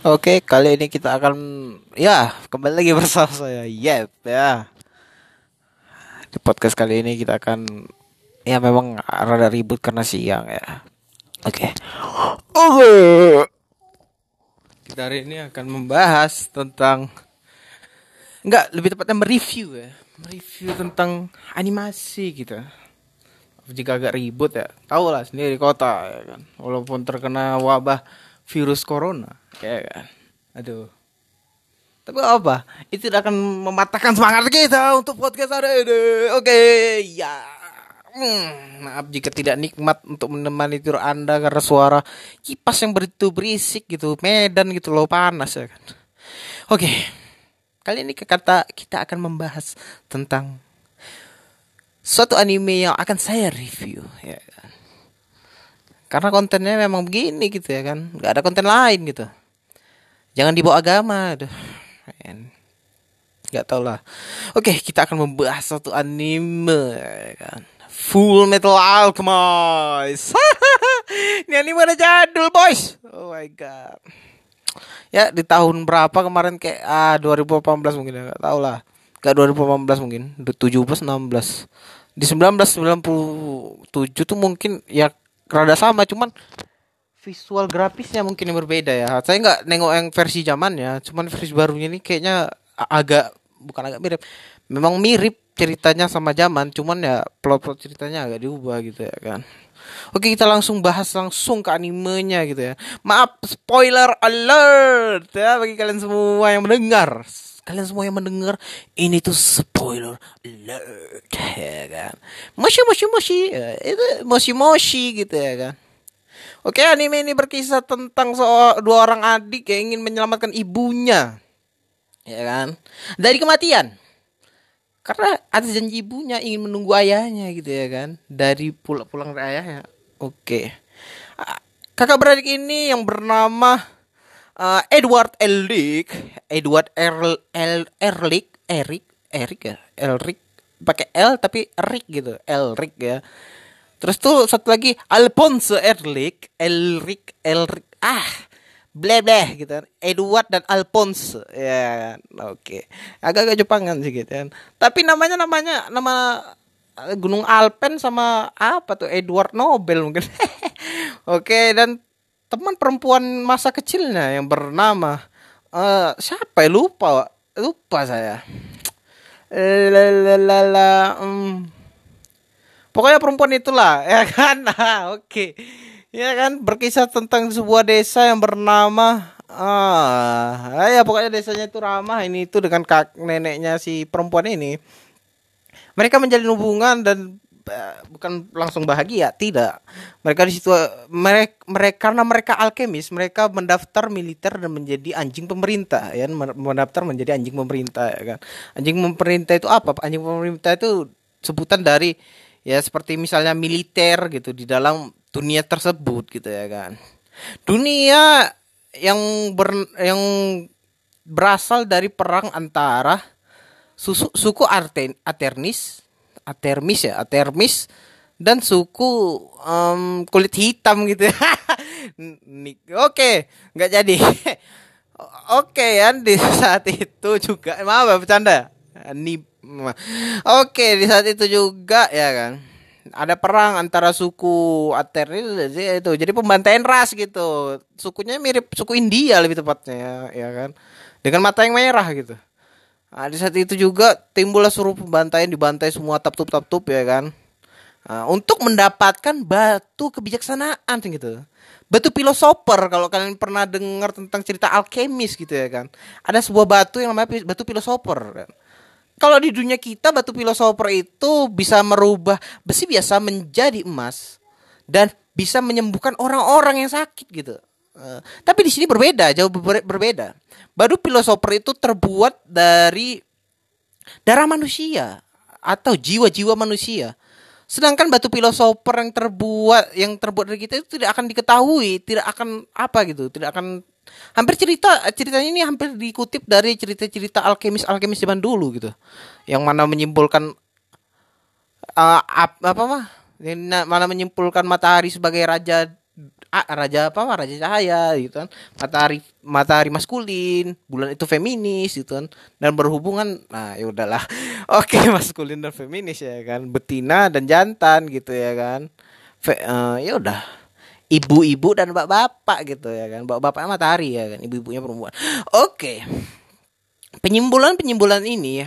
Oke, kali ini kita akan ya kembali lagi bersama saya. Yep, ya. Di podcast kali ini kita akan ya memang rada ribut karena siang ya. Oke. Oke. Kita hari ini akan membahas tentang enggak lebih tepatnya mereview ya. Mereview tentang animasi gitu. Jika agak ribut ya, tahu lah sendiri kota ya kan. Walaupun terkena wabah virus corona. Ya kan? Aduh. Tapi apa? Itu tidak akan mematahkan semangat kita untuk podcast hari ini. Oke ya. Hmm, maaf jika tidak nikmat untuk menemani tidur anda karena suara kipas yang begitu berisik gitu medan gitu loh panas ya kan? Oke kali ini kata kita akan membahas tentang suatu anime yang akan saya review ya karena kontennya memang begini gitu ya kan. Nggak ada konten lain gitu. Jangan dibawa agama aduh nggak tau lah. Oke kita akan membahas satu anime ya kan. Full Metal Alchemist. Ini anime udah jadul boys. Oh my god. Ya di tahun berapa kemarin kayak ah 2018 mungkin ya nggak tahu lah. Gak 2018 mungkin. 17 16 di 1997 tuh mungkin ya rada sama cuman visual grafisnya mungkin yang berbeda ya. Saya nggak nengok yang versi zaman ya cuman versi barunya ini kayaknya agak bukan agak mirip. Memang mirip ceritanya sama zaman cuman ya plot plot ceritanya agak diubah gitu ya kan. Oke kita langsung bahas langsung ke animenya gitu ya. Maaf spoiler alert ya bagi kalian semua yang mendengar kalian semua yang mendengar ini tuh spoiler alert ya kan moshi moshi moshi ya, itu moshi moshi gitu ya kan Oke, anime ini berkisah tentang so dua orang adik yang ingin menyelamatkan ibunya. Ya kan? Dari kematian. Karena atas janji ibunya ingin menunggu ayahnya gitu ya kan. Dari pulang-pulang dari ayahnya. Oke. Kakak beradik ini yang bernama uh, Edward Elric, Edward Erl, El, Erlik, Erik, Erik ya, Elric pakai L tapi Rick gitu, Elric ya. Terus tuh satu lagi Alfonso Erlik, Elric, Elric, ah, ble ble gitu kan. Edward dan Alfonso, ya, oke. Okay. Agak-agak Jepangan sih gitu kan. Tapi namanya namanya nama Gunung Alpen sama apa tuh Edward Nobel mungkin. oke okay, dan teman perempuan masa kecilnya yang bernama uh, siapa ya? Lupa lupa saya. Lalala um. pokoknya perempuan itulah ya kan? Oke. Okay. ya kan? Berkisah tentang sebuah desa yang bernama ah ya pokoknya desanya itu ramah. Ini itu dengan kak neneknya si perempuan ini. Mereka menjalin hubungan dan bukan langsung bahagia tidak. Mereka di situ mereka, mereka karena mereka alkemis mereka mendaftar militer dan menjadi anjing pemerintah ya mendaftar menjadi anjing pemerintah ya kan? Anjing pemerintah itu apa? Anjing pemerintah itu sebutan dari ya seperti misalnya militer gitu di dalam dunia tersebut gitu ya kan? Dunia yang ber yang berasal dari perang antara susu, suku Arten, Aternis Atermis ya, Atermis dan suku um, kulit hitam gitu. Oke, nggak jadi. Oke ya di saat itu juga maaf ya bercanda. Nih, oke di saat itu juga ya kan ada perang antara suku Aternis itu jadi pembantaian ras gitu sukunya mirip suku India lebih tepatnya ya, ya kan dengan mata yang merah gitu Nah, di saat itu juga timbullah suruh pembantaian dibantai semua tap tup tap tup ya kan. Nah, untuk mendapatkan batu kebijaksanaan gitu. Batu filosofer kalau kalian pernah dengar tentang cerita alkemis gitu ya kan. Ada sebuah batu yang namanya batu filosofer kan. Kalau di dunia kita batu filosofer itu bisa merubah besi biasa menjadi emas dan bisa menyembuhkan orang-orang yang sakit gitu. Uh, tapi di sini berbeda, jauh ber berbeda. Batu filosofer itu terbuat dari darah manusia atau jiwa-jiwa manusia. Sedangkan batu filosofer yang terbuat yang terbuat dari kita itu tidak akan diketahui, tidak akan apa gitu, tidak akan hampir cerita ceritanya ini hampir dikutip dari cerita-cerita alkemis alkemis zaman dulu gitu. Yang mana menyimpulkan uh, ap, apa mah? Mana menyimpulkan matahari sebagai raja ah, raja apa raja cahaya gitu kan. Matahari matahari maskulin bulan itu feminis gitu kan. Dan berhubungan nah ya udahlah. Oke maskulin dan feminis ya kan. Betina dan jantan gitu ya kan. Fe, uh, ya udah. Ibu-ibu dan bapak-bapak gitu ya kan. Bapak-bapak matahari ya kan. Ibu-ibunya perempuan. Oke. Penyimbulan-penyimbulan ini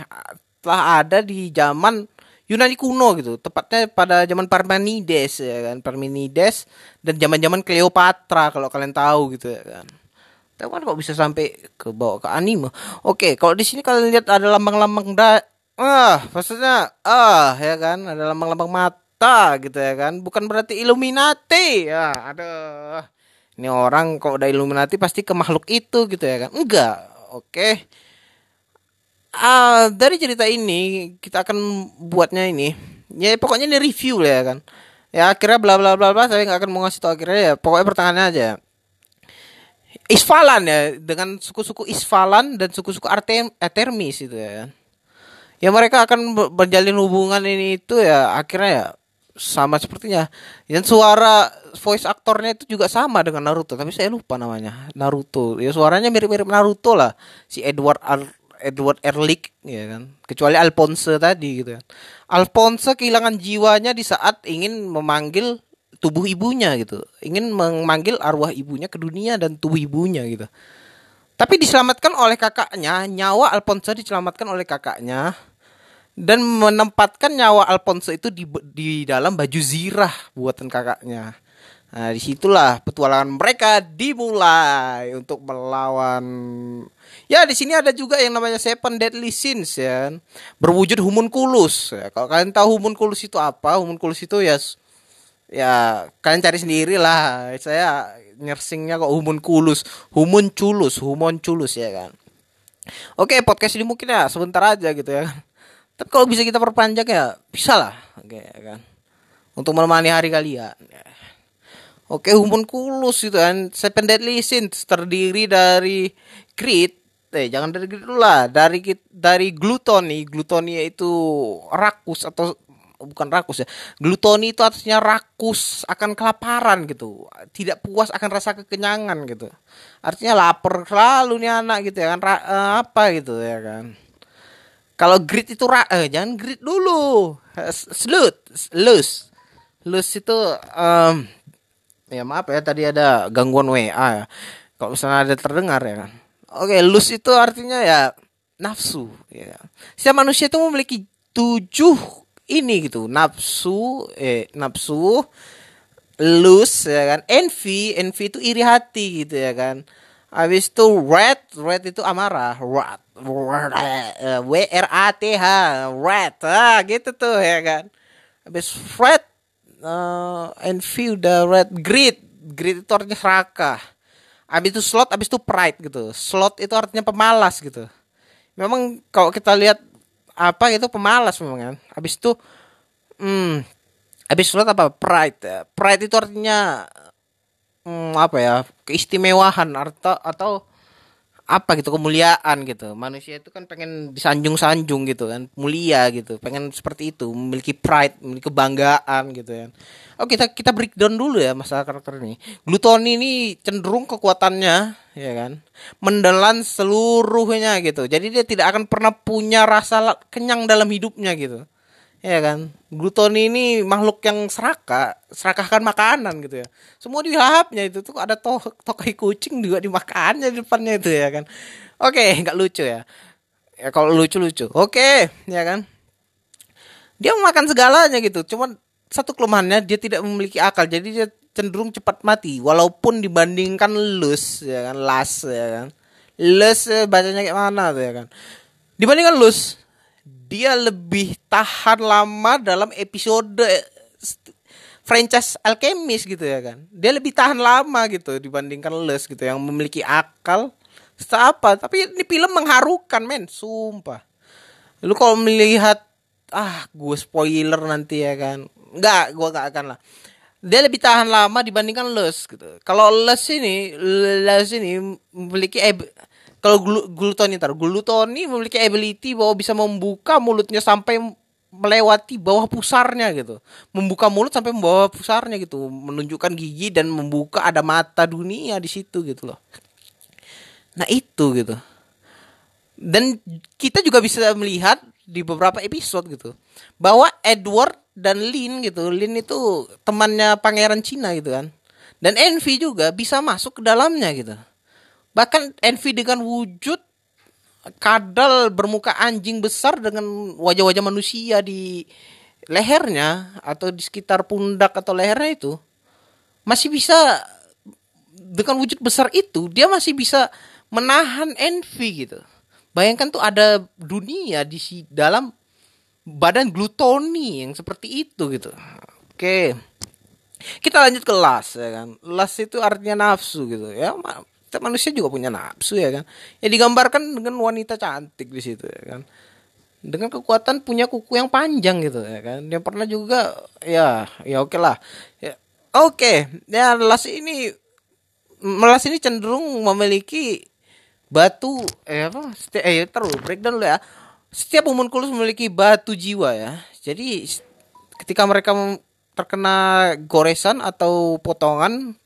telah ada di zaman Yunani kuno gitu, tepatnya pada zaman Parmenides ya kan, Parmenides dan zaman-zaman Cleopatra kalau kalian tahu gitu ya kan. Tapi kan kok bisa sampai ke bawah ke anime. Oke, kalau di sini kalian lihat ada lambang-lambang da ah, maksudnya ah ya kan, ada lambang-lambang mata gitu ya kan. Bukan berarti Illuminati. Ya, ada ini orang kalau udah Illuminati pasti ke makhluk itu gitu ya kan. Enggak. Oke uh, dari cerita ini kita akan buatnya ini. Ya pokoknya ini review lah ya kan. Ya akhirnya bla bla bla bla saya nggak akan mau ngasih tau akhirnya ya. Pokoknya pertanyaannya aja Isfalan ya dengan suku-suku Isfalan dan suku-suku Artem Atermis itu ya. Ya mereka akan berjalin hubungan ini itu ya akhirnya ya sama sepertinya. Dan suara voice aktornya itu juga sama dengan Naruto tapi saya lupa namanya. Naruto. Ya suaranya mirip-mirip Naruto lah. Si Edward Ar Edward Ehrlich ya kan? Kecuali Alphonse tadi gitu kan. Alphonse kehilangan jiwanya di saat ingin memanggil tubuh ibunya gitu. Ingin memanggil arwah ibunya ke dunia dan tubuh ibunya gitu. Tapi diselamatkan oleh kakaknya nyawa Alphonse diselamatkan oleh kakaknya dan menempatkan nyawa Alphonse itu di di dalam baju zirah buatan kakaknya. Nah, di situlah petualangan mereka dimulai untuk melawan. Ya, di sini ada juga yang namanya Seven Deadly Sins ya, berwujud homunculus. Ya, kalau kalian tahu homunculus itu apa, homunculus itu ya, ya kalian cari sendiri lah. Saya nyersingnya kok homunculus, homunculus, homunculus ya kan. Oke, podcast ini mungkin ya sebentar aja gitu ya. Kan. Tapi kalau bisa kita perpanjang ya bisa lah, oke ya kan. Untuk menemani hari kalian. Ya. Oke, kulus itu kan. Seven Deadly Sins terdiri dari grit. Eh, jangan dari grit lah. Dari dari glutoni. Glutoni itu rakus atau bukan rakus ya. Glutoni itu artinya rakus akan kelaparan gitu. Tidak puas akan rasa kekenyangan gitu. Artinya lapar selalu nih anak gitu ya kan. Ra, uh, apa gitu ya kan. Kalau grit itu ra, eh, jangan grit dulu. Slut, lus. Lus itu um, ya maaf ya tadi ada gangguan WA ya. Kalau misalnya ada terdengar ya kan. Oke, lus itu artinya ya nafsu ya. Setiap manusia itu memiliki tujuh ini gitu, nafsu eh nafsu lus ya kan. Envy, envy itu iri hati gitu ya kan. Habis itu red, red itu amarah, red, W R A T H, red, ah gitu tuh ya kan. Habis red uh, envy udah red greed greed itu artinya serakah abis itu slot abis itu pride gitu. Slot itu artinya pemalas gitu. Memang kalau kita lihat apa itu pemalas memang kan. Abis itu hmm abis slot apa? Pride ya. pride itu artinya hmm, apa ya? Keistimewaan atau atau apa gitu kemuliaan gitu. Manusia itu kan pengen disanjung-sanjung gitu kan mulia gitu. Pengen seperti itu memiliki pride memiliki kebanggaan gitu kan. Oh kita kita breakdown dulu ya masalah karakter ini. Glutoni ini cenderung kekuatannya ya kan mendelan seluruhnya gitu. Jadi dia tidak akan pernah punya rasa kenyang dalam hidupnya gitu ya kan? Glutoni ini makhluk yang serakah serakahkan makanan gitu ya. Semua di lahapnya itu tuh ada to tokai kucing juga dimakannya di depannya itu ya kan. Oke nggak lucu ya. Ya kalau lucu lucu oke ya kan? Dia makan segalanya gitu. Cuman satu kelemahannya dia tidak memiliki akal. Jadi dia cenderung cepat mati. Walaupun dibandingkan lus ya kan? Las ya kan? Lus eh, bacanya kayak mana tuh ya kan? Dibandingkan lus dia lebih tahan lama dalam episode franchise Alchemist gitu ya kan. Dia lebih tahan lama gitu dibandingkan Les gitu yang memiliki akal apa tapi ini film mengharukan men. Sumpah. Lu kalau melihat ah gue spoiler nanti ya kan. Nggak gue nggak akan lah. Dia lebih tahan lama dibandingkan Les gitu. Kalau Les ini Les ini memiliki kalau glutoni tar glutoni memiliki ability bahwa bisa membuka mulutnya sampai melewati bawah pusarnya gitu. Membuka mulut sampai membawa pusarnya gitu. Menunjukkan gigi dan membuka ada mata dunia di situ gitu loh. Nah itu gitu. Dan kita juga bisa melihat di beberapa episode gitu bahwa Edward dan Lin gitu Lin itu temannya pangeran Cina gitu kan. Dan Envy juga bisa masuk ke dalamnya gitu bahkan Envy dengan wujud kadal bermuka anjing besar dengan wajah-wajah manusia di lehernya atau di sekitar pundak atau lehernya itu masih bisa dengan wujud besar itu dia masih bisa menahan envy gitu. Bayangkan tuh ada dunia di dalam badan glutoni yang seperti itu gitu. Oke. Kita lanjut ke las ya kan. Las itu artinya nafsu gitu ya setiap manusia juga punya nafsu ya kan? Ya digambarkan dengan wanita cantik di situ ya kan? Dengan kekuatan punya kuku yang panjang gitu ya kan? Dia pernah juga ya ya oke lah. Ya oke. Okay. ya las ini melas ini cenderung memiliki batu eh apa? Setiap, eh terus breakdown dulu ya. Setiap homunculus memiliki batu jiwa ya. Jadi ketika mereka terkena goresan atau potongan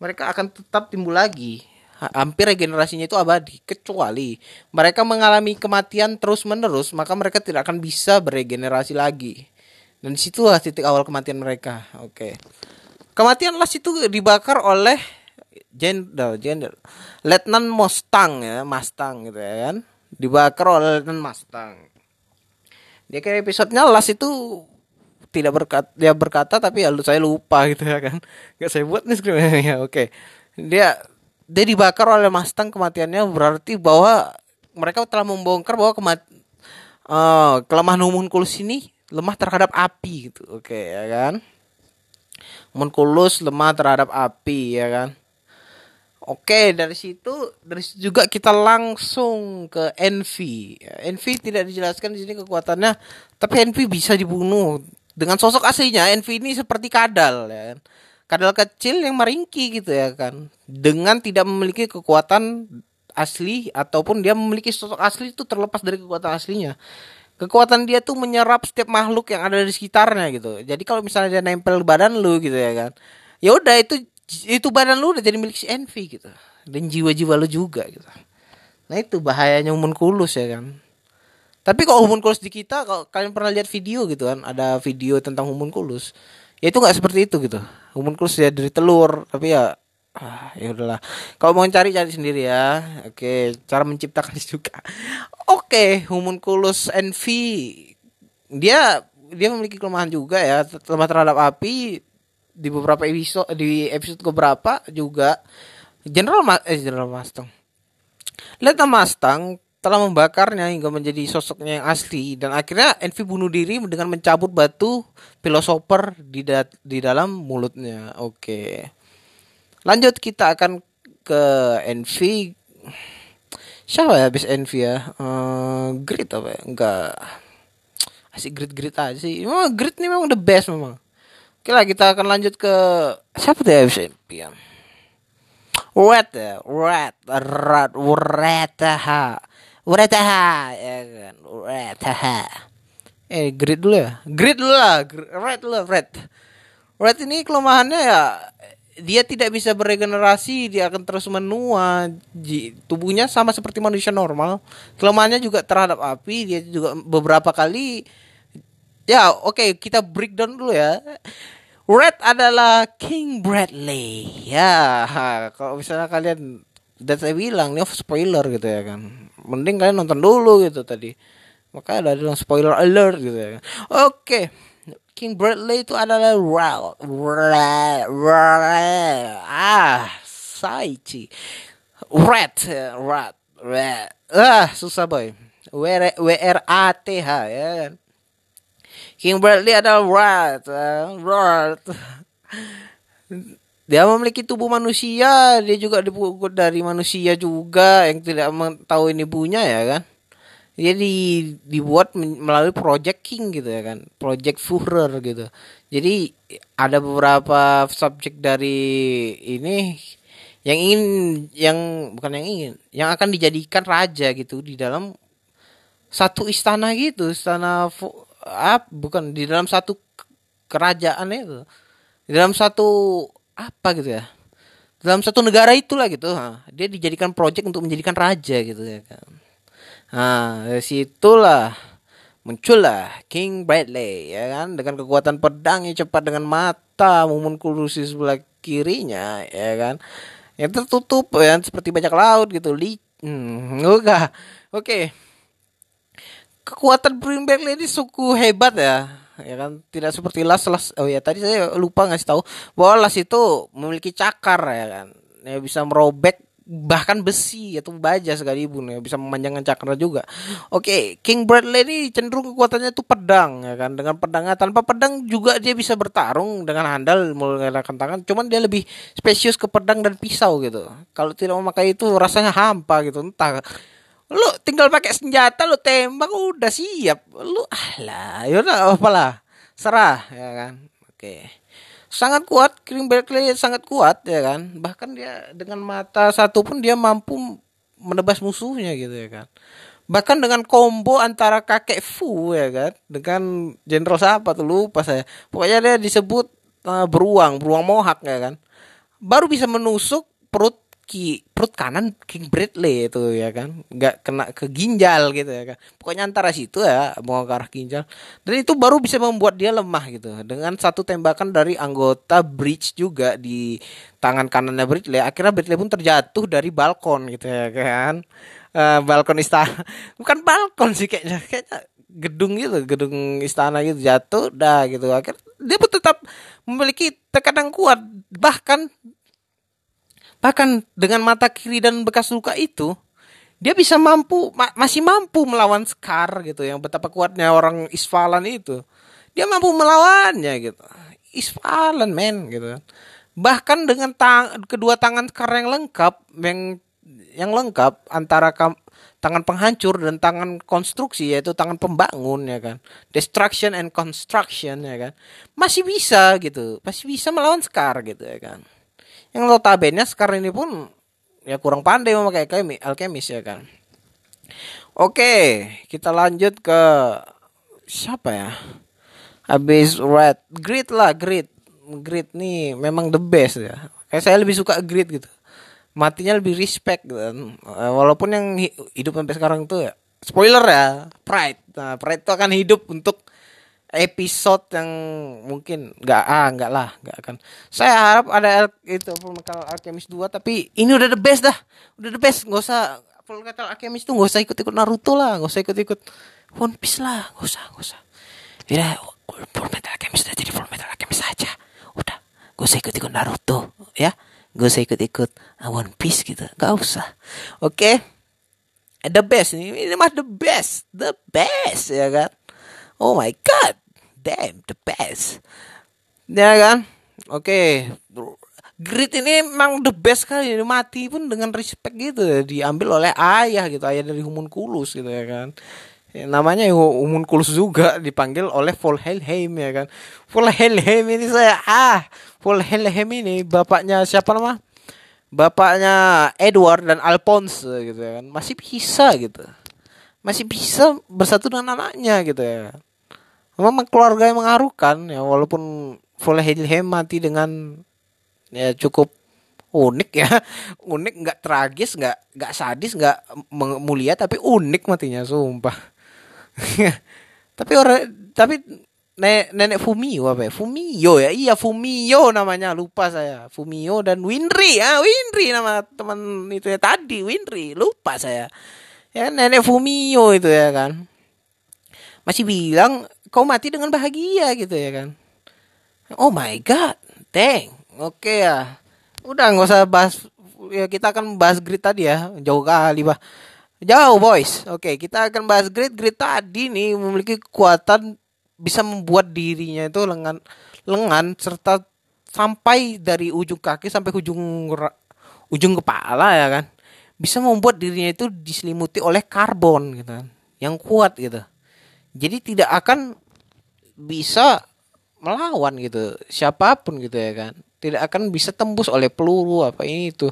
mereka akan tetap timbul lagi hampir regenerasinya itu abadi kecuali mereka mengalami kematian terus menerus maka mereka tidak akan bisa beregenerasi lagi. Dan situlah titik awal kematian mereka oke. Kematian las itu dibakar oleh gender gender. Letnan Mustang ya Mustang gitu ya kan. Dibakar oleh letnan Mustang. Dia kayak episodenya las itu tidak berkata dia berkata tapi ya saya lupa gitu ya kan. Nggak saya buat nih skripnya oke. Okay. dia dia dibakar oleh Mustang kematiannya berarti bahwa mereka telah membongkar bahwa kemat uh, kelemahan homunculus ini lemah terhadap api gitu. Oke, okay, ya kan? Homunculus lemah terhadap api ya kan? Oke, dari situ dari situ juga kita langsung ke Envy. Envy tidak dijelaskan di sini kekuatannya, tapi Envy bisa dibunuh dengan sosok aslinya. Envy ini seperti kadal ya kan kadal kecil yang meringki gitu ya kan. Dengan tidak memiliki kekuatan asli ataupun dia memiliki sosok asli itu terlepas dari kekuatan aslinya. Kekuatan dia tuh menyerap setiap makhluk yang ada di sekitarnya gitu. Jadi kalau misalnya dia nempel badan lu gitu ya kan. Ya udah itu itu badan lu udah jadi milik si Envy gitu. Dan jiwa-jiwa lu juga gitu. Nah itu bahayanya kulus ya kan. Tapi kalau kulus di kita kalau kalian pernah lihat video gitu kan ada video tentang kulus ya itu nggak seperti itu gitu. Homunculus ya dari telur tapi ya ah, ya udahlah. Kalau mau cari cari sendiri ya oke cara menciptakan juga. Oke homunculus NV dia dia memiliki kelemahan juga ya lemah terhadap api di beberapa episode di episode beberapa juga General Ma eh General Mustang. Lieutenant Mustang telah membakarnya hingga menjadi sosoknya yang asli dan akhirnya Envy bunuh diri dengan mencabut batu filosofer di da di dalam mulutnya. Oke. Lanjut kita akan ke Envy. Siapa ya habis Envy ya? Uh, grit apa ya? Enggak. Asik grit-grit aja sih. Memang grit nih memang the best memang. Oke lah kita akan lanjut ke siapa tuh ya habis Envy ya? Red ya, red, red, red, red, Uretaha ya kan? Uretaha. Eh grid dulu ya? Grid dulu lah. Red dulu red. Red ini kelemahannya ya dia tidak bisa beregenerasi dia akan terus menua. Tubuhnya sama seperti manusia normal. Kelemahannya juga terhadap api dia juga beberapa kali ya oke okay, kita breakdown dulu ya. Red adalah King Bradley. Ya kalau misalnya kalian dan saya bilang ini spoiler gitu ya kan. Mending kalian nonton dulu gitu tadi. Makanya ada bilang spoiler alert gitu ya kan. Oke. King Bradley itu adalah Ral ah Saichi. Red Red Red ah susah boy. W R A T H ya kan. King Bradley adalah Red Red dia memiliki tubuh manusia dia juga dipukul dari manusia juga yang tidak tahu ini punya ya kan? Dia di, dibuat melalui project king gitu ya kan? Project Führer gitu. Jadi ada beberapa subjek dari ini yang ingin yang bukan yang ingin yang akan dijadikan raja gitu di dalam satu istana gitu istana ah bukan di dalam satu kerajaan itu. Di dalam satu apa gitu ya. Dalam satu negara itulah gitu. Dia dijadikan project untuk menjadikan raja gitu ya kan. Nah dari situlah muncullah King Bradley ya kan? Dengan kekuatan pedang yang cepat dengan mata memukul di sebelah kirinya ya kan? Yang tertutup ya seperti bajak laut gitu. Li hmm, oke oke. Kekuatan Bradley ini suku hebat ya ya kan tidak seperti las las oh ya tadi saya lupa ngasih tahu bahwa las itu memiliki cakar ya kan ya bisa merobek bahkan besi atau baja sekalipun ya bisa memanjangkan cakra juga. Oke, King Bradley ini cenderung kekuatannya itu pedang ya kan. Dengan pedangnya tanpa pedang juga dia bisa bertarung dengan handal menggunakan tangan. Cuman dia lebih spesius ke pedang dan pisau gitu. Kalau tidak memakai itu rasanya hampa gitu. Entah lu tinggal pakai senjata lu tembak udah siap. Lu ah lah yaudah apalah. Serah ya kan. Oke. Sangat kuat King Berkeley sangat kuat ya kan. Bahkan dia dengan mata satu pun dia mampu menebas musuhnya gitu ya kan. Bahkan dengan combo antara kakek Fu ya kan. Dengan jenderal siapa tuh lupa saya. Pokoknya dia disebut uh, beruang beruang mohak ya kan. Baru bisa menusuk perut ki perut kanan King Bradley itu ya kan? Nggak kena ke ginjal gitu ya kan? Pokoknya antara situ ya mau ke arah ginjal. Dan itu baru bisa membuat dia lemah gitu. Dengan satu tembakan dari anggota bridge juga di tangan kanannya Bradley akhirnya Bradley pun terjatuh dari balkon gitu ya kan? Uh, balkon istana. Bukan balkon sih kayaknya. Kayaknya gedung gitu gedung istana gitu jatuh dah gitu. Akhirnya dia pun tetap memiliki tekanan kuat. Bahkan Bahkan dengan mata kiri dan bekas luka itu, dia bisa mampu ma masih mampu melawan Scar gitu yang betapa kuatnya orang Isfalan itu. Dia mampu melawannya gitu. Isfalan men gitu. Bahkan dengan tang kedua tangan Scar yang lengkap yang yang lengkap antara tangan penghancur dan tangan konstruksi yaitu tangan pembangun ya kan destruction and construction ya kan masih bisa gitu masih bisa melawan Scar gitu ya kan yang notabene sekarang ini pun ya kurang pandai memakai alkemis, ya kan. Oke, kita lanjut ke siapa ya? Habis red, grid lah, grid. Grid nih memang the best ya. Kayak saya lebih suka grid gitu. Matinya lebih respect gitu. walaupun yang hidup sampai sekarang tuh ya spoiler ya, Pride. Nah, Pride itu akan hidup untuk episode yang mungkin nggak ah nggak lah nggak akan. Saya harap ada itu Full Metal Alchemist 2 tapi ini udah the best dah. Udah the best. Nggak usah Full Metal Alchemist tuh nggak usah ikut ikut Naruto lah. Nggak usah ikut ikut One Piece lah. Nggak usah nggak usah. Ya Full Metal Alchemist udah jadi Full Metal Alchemist aja. Udah nggak usah ikut ikut Naruto ya. Nggak usah ikut ikut One Piece gitu. Nggak usah. Oke? Okay? the best. Ini ini mah the best. The best ya kan oh my god. Damn the best. Ya kan? Oke. Okay. Grit ini memang the best kali mati pun dengan respect gitu ya. diambil oleh ayah gitu. Ayah dari Kulus gitu ya kan. Ya, namanya Kulus juga dipanggil oleh Volhelheim ya kan. Volhelheim ini saya ah Volhelheim ini bapaknya siapa nama? Bapaknya Edward dan Alphonse gitu ya kan. Masih bisa gitu. Masih bisa bersatu dengan anaknya gitu ya memang keluarga yang mengharukan ya walaupun Fulham mati dengan ya cukup unik ya. Unik nggak tragis nggak nggak sadis nggak mulia tapi unik matinya sumpah. Tapi orang tapi nenek nenek Fumio apa ya? Fumio ya? Iya Fumio namanya lupa saya. Fumio dan Winry ya Winry nama teman itu ya tadi Winry lupa saya. Ya nenek Fumio itu ya kan. Masih bilang kau mati dengan bahagia gitu ya kan? Oh my god dang. Oke okay, ya. Udah nggak usah bahas ya kita akan bahas grid tadi ya jauh kali bah jauh boys. Oke okay, kita akan bahas grid. Grid tadi nih memiliki kekuatan bisa membuat dirinya itu lengan lengan serta sampai dari ujung kaki sampai ujung ujung kepala ya kan. Bisa membuat dirinya itu diselimuti oleh karbon gitu kan. Yang kuat gitu jadi tidak akan bisa melawan gitu siapa pun gitu ya kan tidak akan bisa tembus oleh peluru apa ini itu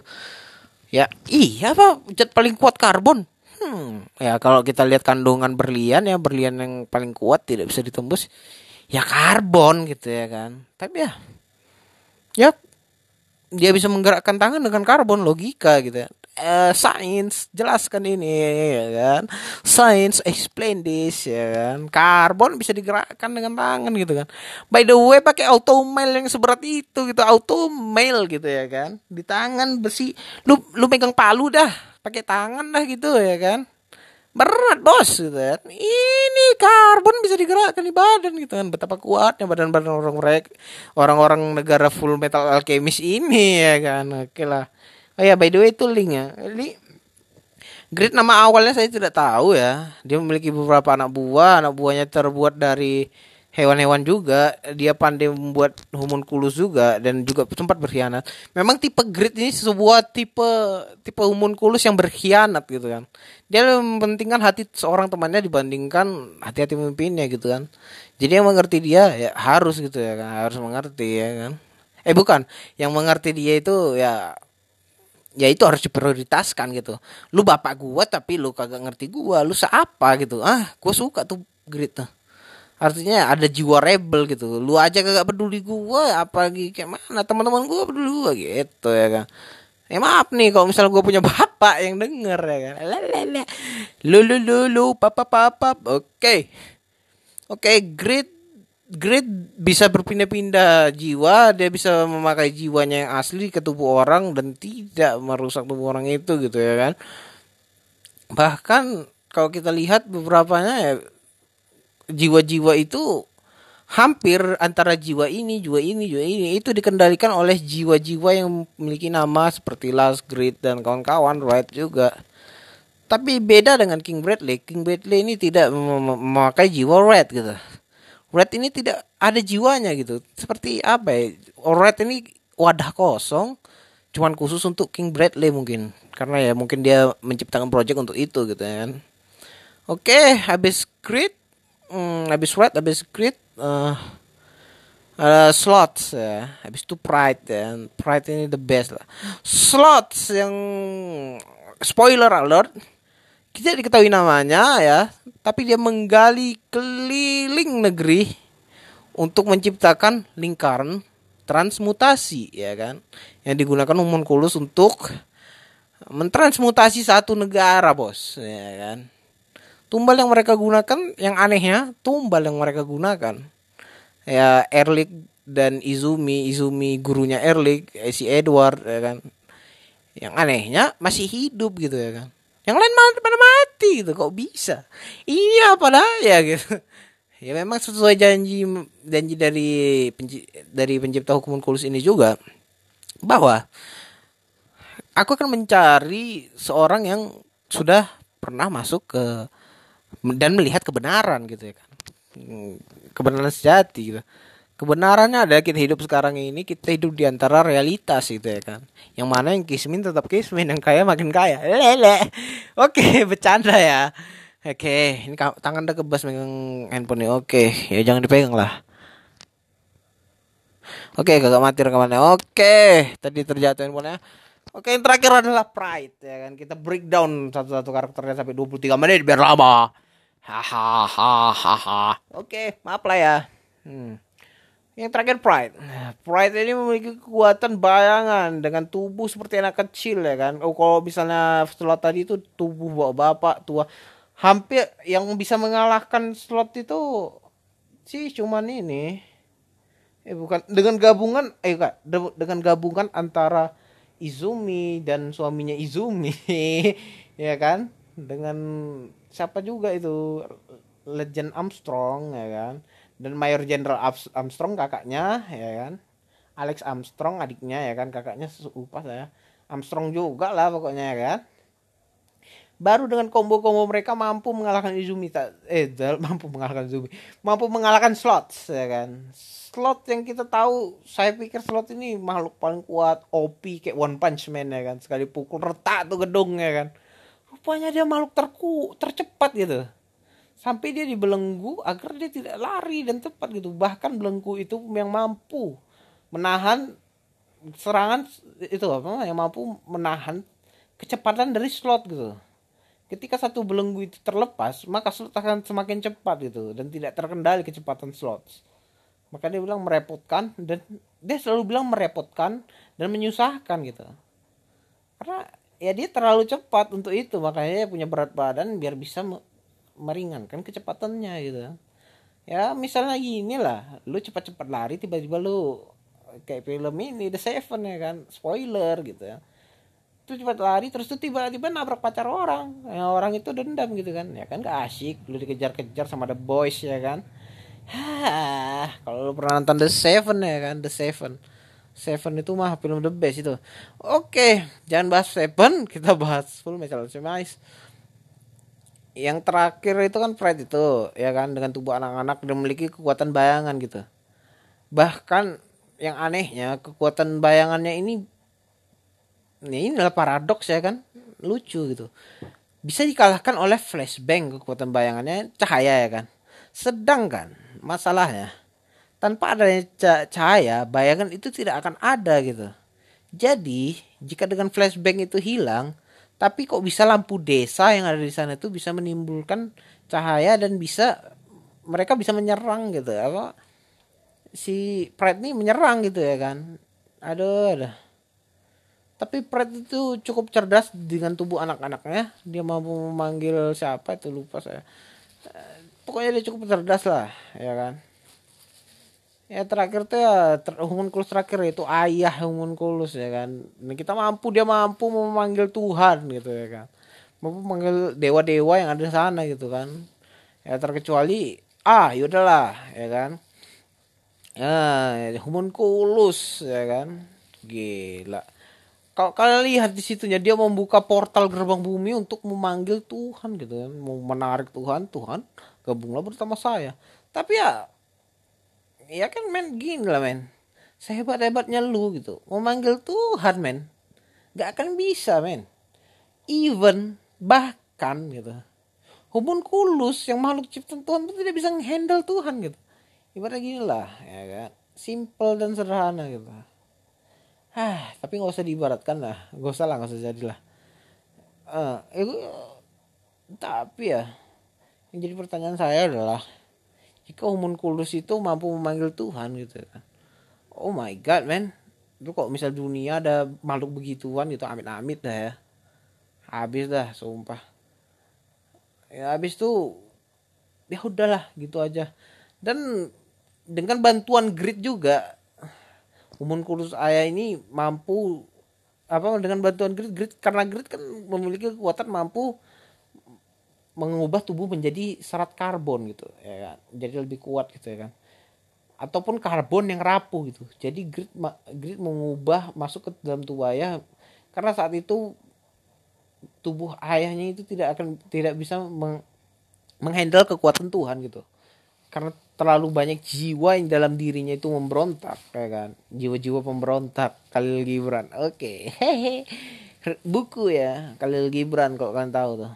ya iya apa jet paling kuat karbon Hmm, ya kalau kita lihat kandungan berlian ya berlian yang paling kuat tidak bisa ditembus ya karbon gitu ya kan. Tapi ya ya dia bisa menggerakkan tangan dengan karbon logika gitu ya. Uh, science jelaskan ini ya kan? Science explain this ya kan? Karbon bisa digerakkan dengan tangan gitu kan? By the way pakai auto mail yang seberat itu gitu. Auto mail gitu ya kan? Di tangan besi. Lu lu pegang palu dah. Pakai tangan dah gitu ya kan? Berat bos gitu kan? Ini karbon bisa digerakkan di badan gitu kan? Betapa kuatnya badan-badan orang mereka orang-orang negara full metal alchemist ini ya kan? Oke lah oh ya by the way itu linknya. Link Grid nama awalnya saya tidak tahu ya. Dia memiliki beberapa anak buah. Anak buahnya terbuat dari hewan-hewan juga. Dia pandai membuat homunculus juga dan juga sempat berkhianat. Memang tipe grid ini sebuah tipe tipe homunculus yang berkhianat gitu kan. Dia mementingkan hati seorang temannya dibandingkan hati-hati pemimpinnya gitu kan. Jadi yang mengerti dia ya harus gitu ya kan. Harus mengerti ya kan. Eh bukan. Yang mengerti dia itu ya ya itu harus diprioritaskan gitu. Lu bapak gua tapi lu kagak ngerti gua lu seapa gitu. Ah gua suka tuh grid tuh. Artinya ada jiwa rebel gitu. Lu aja kagak peduli gua apalagi kayak mana teman-teman gua peduli gua gitu ya kan. Ya maaf nih kalau misalnya gua punya bapak yang denger ya kan. Lalalala. lu lu lu lu papa papa oke. Oke grid grid bisa berpindah-pindah jiwa dia bisa memakai jiwanya yang asli ke tubuh orang dan tidak merusak tubuh orang itu gitu ya kan bahkan kalau kita lihat beberapanya ya jiwa-jiwa itu hampir antara jiwa ini, jiwa ini, jiwa ini itu dikendalikan oleh jiwa-jiwa yang memiliki nama seperti Last Grid dan kawan-kawan, right juga. Tapi beda dengan King Bradley. King Bradley ini tidak mem memakai jiwa Red gitu. Red ini tidak ada jiwanya gitu. Seperti apa ya? Red ini wadah kosong, cuman khusus untuk King Bradley mungkin. Karena ya mungkin dia menciptakan project untuk itu gitu kan. Oke, habis Grid hmm, habis red habis grid uh, uh, slots ya habis itu pride ya pride ini the best lah slots yang spoiler alert kita diketahui namanya ya. Tapi dia menggali keliling negeri untuk menciptakan lingkaran transmutasi ya kan? Yang digunakan homunculus untuk mentransmutasi satu negara bos ya kan? Tumbal yang mereka gunakan yang anehnya tumbal yang mereka gunakan ya Erlik dan Izumi Izumi gurunya Erlik eh, si Edward ya kan? Yang anehnya masih hidup gitu ya kan yang lain pada mati gitu kok bisa? Iya padahal ya gitu. Ya memang sesuai janji janji dari dari pencipta hukuman kulus ini juga bahwa aku akan mencari seorang yang sudah pernah masuk ke dan melihat kebenaran gitu ya kan. Kebenaran sejati gitu kebenarannya ada kita hidup sekarang ini kita hidup di antara realitas gitu ya kan yang mana yang kismin tetap kismin yang kaya makin kaya lele oke bercanda ya oke ini tangan udah kebas megang handphone oke ya jangan dipegang lah oke gak mati rekamannya oke tadi terjatuh handphonenya Oke, yang terakhir adalah Pride ya kan. Kita breakdown satu-satu karakternya sampai 23 menit biar lama. Hahaha. Oke, maaf lah ya. Hmm. Yang terakhir Pride. Pride ini memiliki kekuatan bayangan dengan tubuh seperti anak kecil ya kan. Oh, kalau misalnya setelah tadi itu tubuh bawa bapak tua hampir yang bisa mengalahkan slot itu sih cuman ini. Eh bukan dengan gabungan eh kak dengan gabungan antara Izumi dan suaminya Izumi ya kan dengan siapa juga itu Legend Armstrong ya kan dan Mayor General Armstrong kakaknya ya kan? Alex Armstrong adiknya ya kan? Kakaknya lupa saya. Armstrong juga lah pokoknya ya kan? Baru dengan combo-combo mereka mampu mengalahkan Izumi tak eh mampu mengalahkan Izumi. Mampu mengalahkan slots ya kan? Slot yang kita tahu saya pikir slot ini makhluk paling kuat OP kayak One Punch Man ya kan? Sekali pukul retak tuh gedung ya kan? Rupanya dia makhluk terku tercepat gitu sampai dia dibelenggu agar dia tidak lari dan cepat gitu. Bahkan belenggu itu yang mampu menahan serangan itu apa yang mampu menahan kecepatan dari slot gitu. Ketika satu belenggu itu terlepas maka slot akan semakin cepat gitu dan tidak terkendali kecepatan slot maka dia bilang merepotkan dan dia selalu bilang merepotkan dan menyusahkan gitu. Karena ya dia terlalu cepat untuk itu makanya dia punya berat badan biar bisa meringankan kecepatannya gitu. Ya misalnya gini lah lu cepat-cepat lari tiba-tiba lu kayak film ini The Seven ya kan spoiler gitu ya. Itu cepat lari terus tuh tiba-tiba nabrak pacar orang. Yang orang itu dendam gitu kan. Ya kan gak asik lu dikejar-kejar sama the boys ya kan. Kalau lu pernah nonton The Seven ya kan The Seven. Seven itu mah film the best itu. Oke jangan bahas Seven kita bahas Full Metal Alchemist yang terakhir itu kan Fred itu ya kan dengan tubuh anak-anak dan memiliki kekuatan bayangan gitu. Bahkan yang anehnya kekuatan bayangannya ini ini adalah paradoks ya kan lucu gitu. Bisa dikalahkan oleh flashbang kekuatan bayangannya cahaya ya kan. Sedangkan masalahnya tanpa adanya cahaya bayangan itu tidak akan ada gitu. Jadi jika dengan flashbang itu hilang tapi kok bisa lampu desa yang ada di sana itu bisa menimbulkan cahaya dan bisa mereka bisa menyerang gitu. Apa? Si Pret ini menyerang gitu ya kan. Aduh ada tapi Fred itu cukup cerdas dengan tubuh anak-anaknya. Dia mampu memanggil siapa itu lupa saya. Eh, pokoknya dia cukup cerdas lah ya kan ya terakhir tuh ya ter, kulus terakhir itu ayah kulus ya kan. Dan kita mampu dia mampu memanggil Tuhan gitu ya kan. Mampu memanggil dewa-dewa yang ada di sana gitu kan. Ya terkecuali ah yaudahlah ya kan. Ya kulus ya kan. Gila. Kalau kalian lihat di situnya dia membuka portal gerbang bumi untuk memanggil Tuhan gitu kan. Mau menarik Tuhan Tuhan gabunglah bersama saya. Tapi ya ya kan men? Gini lah men. Sehebat hebatnya lu gitu. Memanggil Tuhan men. Nggak akan bisa men. Even bahkan gitu. Hubun kulus yang makhluk ciptaan Tuhan itu tidak bisa handle Tuhan gitu. Ibaratnya gini lah ya kan. Simple dan sederhana gitu. Hah, tapi nggak usah diibaratkan lah, nggak usah lah, nggak usah jadilah. Uh, itu, tapi ya, yang jadi pertanyaan saya adalah, kulus itu mampu memanggil Tuhan gitu kan, oh my god man, itu kok misal dunia ada makhluk begituan gitu, amit-amit dah ya, habis dah, sumpah. Ya habis tuh, ya udahlah gitu aja. Dan dengan bantuan grid juga kulus ayah ini mampu apa dengan bantuan grid grid karena grid kan memiliki kekuatan mampu mengubah tubuh menjadi serat karbon gitu ya kan? Jadi lebih kuat gitu ya kan? Ataupun karbon yang rapuh gitu. Jadi grid grid mengubah masuk ke dalam tubuh ayah. Karena saat itu tubuh ayahnya itu tidak akan tidak bisa meng, menghandle kekuatan Tuhan gitu. Karena terlalu banyak jiwa yang dalam dirinya itu memberontak ya kan? Jiwa-jiwa pemberontak Khalil Gibran. Oke okay. buku ya Khalil Gibran kalau kalian tahu tuh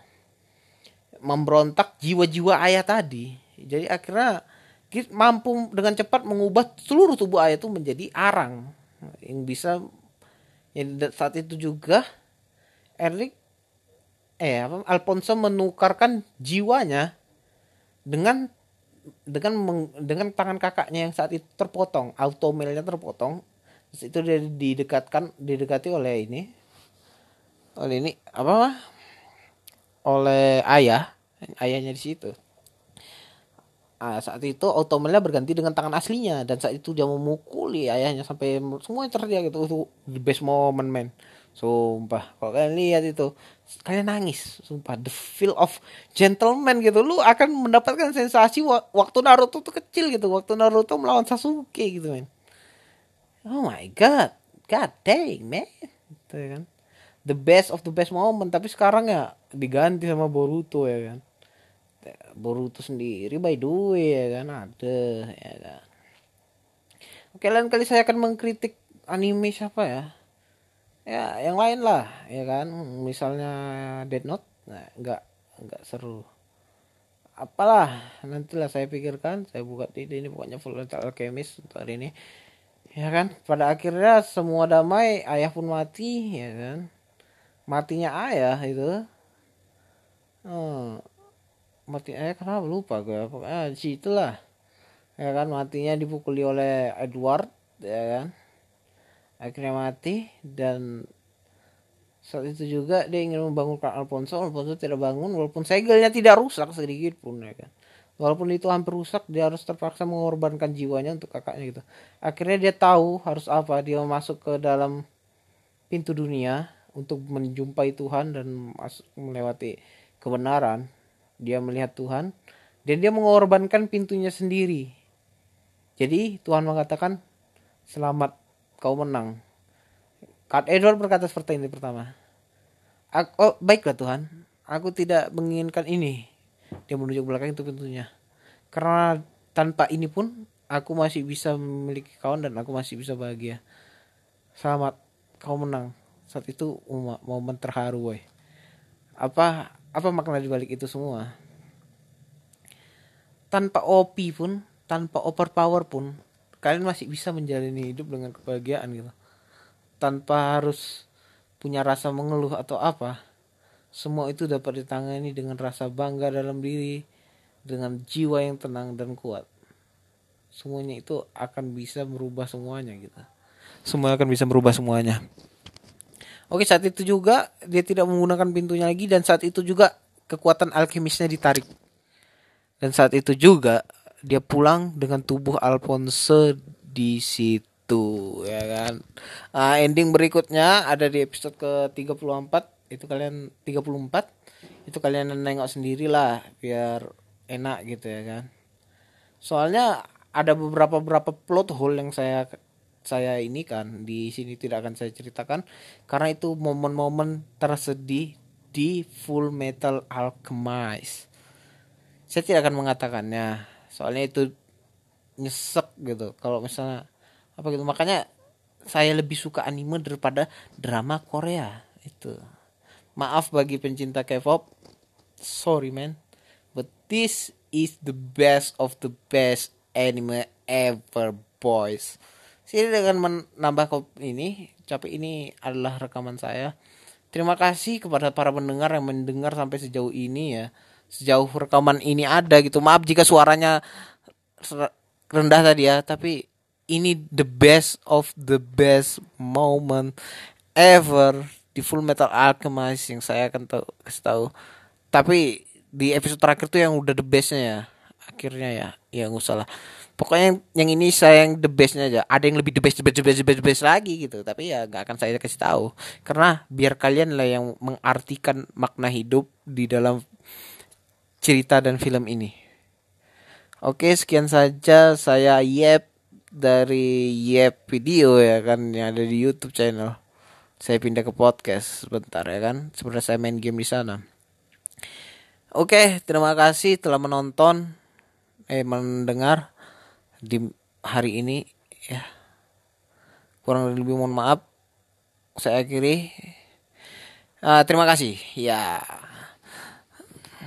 memberontak jiwa-jiwa ayah tadi. Jadi akhirnya kita mampu dengan cepat mengubah seluruh tubuh ayah itu menjadi arang. Yang bisa ya saat itu juga Erik eh apa Alfonso menukarkan jiwanya dengan dengan meng, dengan tangan kakaknya yang saat itu terpotong automailnya terpotong. Itu dia didekatkan didekati oleh ini oleh ini apa oleh ayah ayahnya di situ nah, saat itu automailnya berganti dengan tangan aslinya dan saat itu dia memukuli ayahnya sampai semua terjadi gitu itu the best moment man Sumpah, kalau kalian lihat itu, kalian nangis. Sumpah, the feel of gentleman gitu. Lu akan mendapatkan sensasi waktu Naruto tuh kecil gitu. Waktu Naruto melawan Sasuke gitu, men. Oh my god. God dang, man. Gitu kan. The best of the best moment. Tapi sekarang ya diganti sama Boruto ya kan. Boruto sendiri by the way ya kan. Ada ya kan. Oke, lain kali saya akan mengkritik anime siapa ya? Ya yang lain lah ya kan? Misalnya Dead Note nah, nggak nggak seru. Apalah nantilah saya pikirkan saya buka ide ini pokoknya Full Metal Alchemist untuk hari ini. Ya kan? Pada akhirnya semua damai ayah pun mati ya kan? Matinya ayah itu. Hmm, mati eh kenapa? Lupa gue pokoknya di situ lah ya kan matinya dipukuli oleh Edward ya kan. Akhirnya mati dan saat itu juga dia ingin membangunkan Alfonso. Alfonso tidak bangun walaupun segelnya tidak rusak sedikit pun ya kan. Walaupun itu hampir rusak dia harus terpaksa mengorbankan jiwanya untuk kakaknya gitu. Akhirnya dia tahu harus apa dia masuk ke dalam pintu dunia untuk menjumpai Tuhan dan masuk melewati kebenaran dia melihat Tuhan dan dia mengorbankan pintunya sendiri. Jadi Tuhan mengatakan selamat kau menang. Kat Edward berkata seperti ini pertama. Aku, oh baiklah Tuhan. Aku tidak menginginkan ini. Dia menunjuk belakang itu pintunya. Karena tanpa ini pun aku masih bisa memiliki kawan dan aku masih bisa bahagia. Selamat kau menang. Saat itu momen terharu boy apa apa makna dibalik itu semua? Tanpa OP pun tanpa overpower pun kalian masih bisa menjalani hidup dengan kebahagiaan gitu. Tanpa harus punya rasa mengeluh atau apa semua itu dapat ditangani dengan rasa bangga dalam diri dengan jiwa yang tenang dan kuat. Semuanya itu akan bisa merubah semuanya gitu. Semua akan bisa merubah semuanya Oke saat itu juga dia tidak menggunakan pintunya lagi dan saat itu juga kekuatan alkemisnya ditarik. Dan saat itu juga dia pulang dengan tubuh Alphonse di situ ya kan. Nah, ending berikutnya ada di episode ke-34 itu kalian 34 itu kalian nengok sendiri lah biar enak gitu ya kan. Soalnya ada beberapa beberapa plot hole yang saya saya ini kan di sini tidak akan saya ceritakan karena itu momen-momen tersedih di Full Metal Alchemist. Saya tidak akan mengatakannya, soalnya itu nyesek gitu. Kalau misalnya apa gitu, makanya saya lebih suka anime daripada drama Korea itu. Maaf bagi pencinta K-pop, sorry man, but this is the best of the best anime ever, boys. Sini dengan menambah ini, capek ini adalah rekaman saya. Terima kasih kepada para pendengar yang mendengar sampai sejauh ini ya. Sejauh rekaman ini ada gitu. Maaf jika suaranya rendah tadi ya, tapi ini the best of the best moment ever di Full Metal Alchemist yang saya akan tahu kasih tahu. Tapi di episode terakhir tuh yang udah the bestnya ya. Akhirnya ya, ya nggak usah pokoknya yang, ini saya yang the bestnya aja. Ada yang lebih the best the best the best the best, the best lagi gitu. Tapi ya nggak akan saya kasih tahu. Karena biar kalian lah yang mengartikan makna hidup di dalam cerita dan film ini. Oke sekian saja saya Yep dari Yep video ya kan yang ada di YouTube channel. Saya pindah ke podcast sebentar ya kan. Sebenarnya saya main game di sana. Oke terima kasih telah menonton eh mendengar di hari ini ya. Kurang lebih mohon maaf. Saya akhiri. Uh, terima kasih. Ya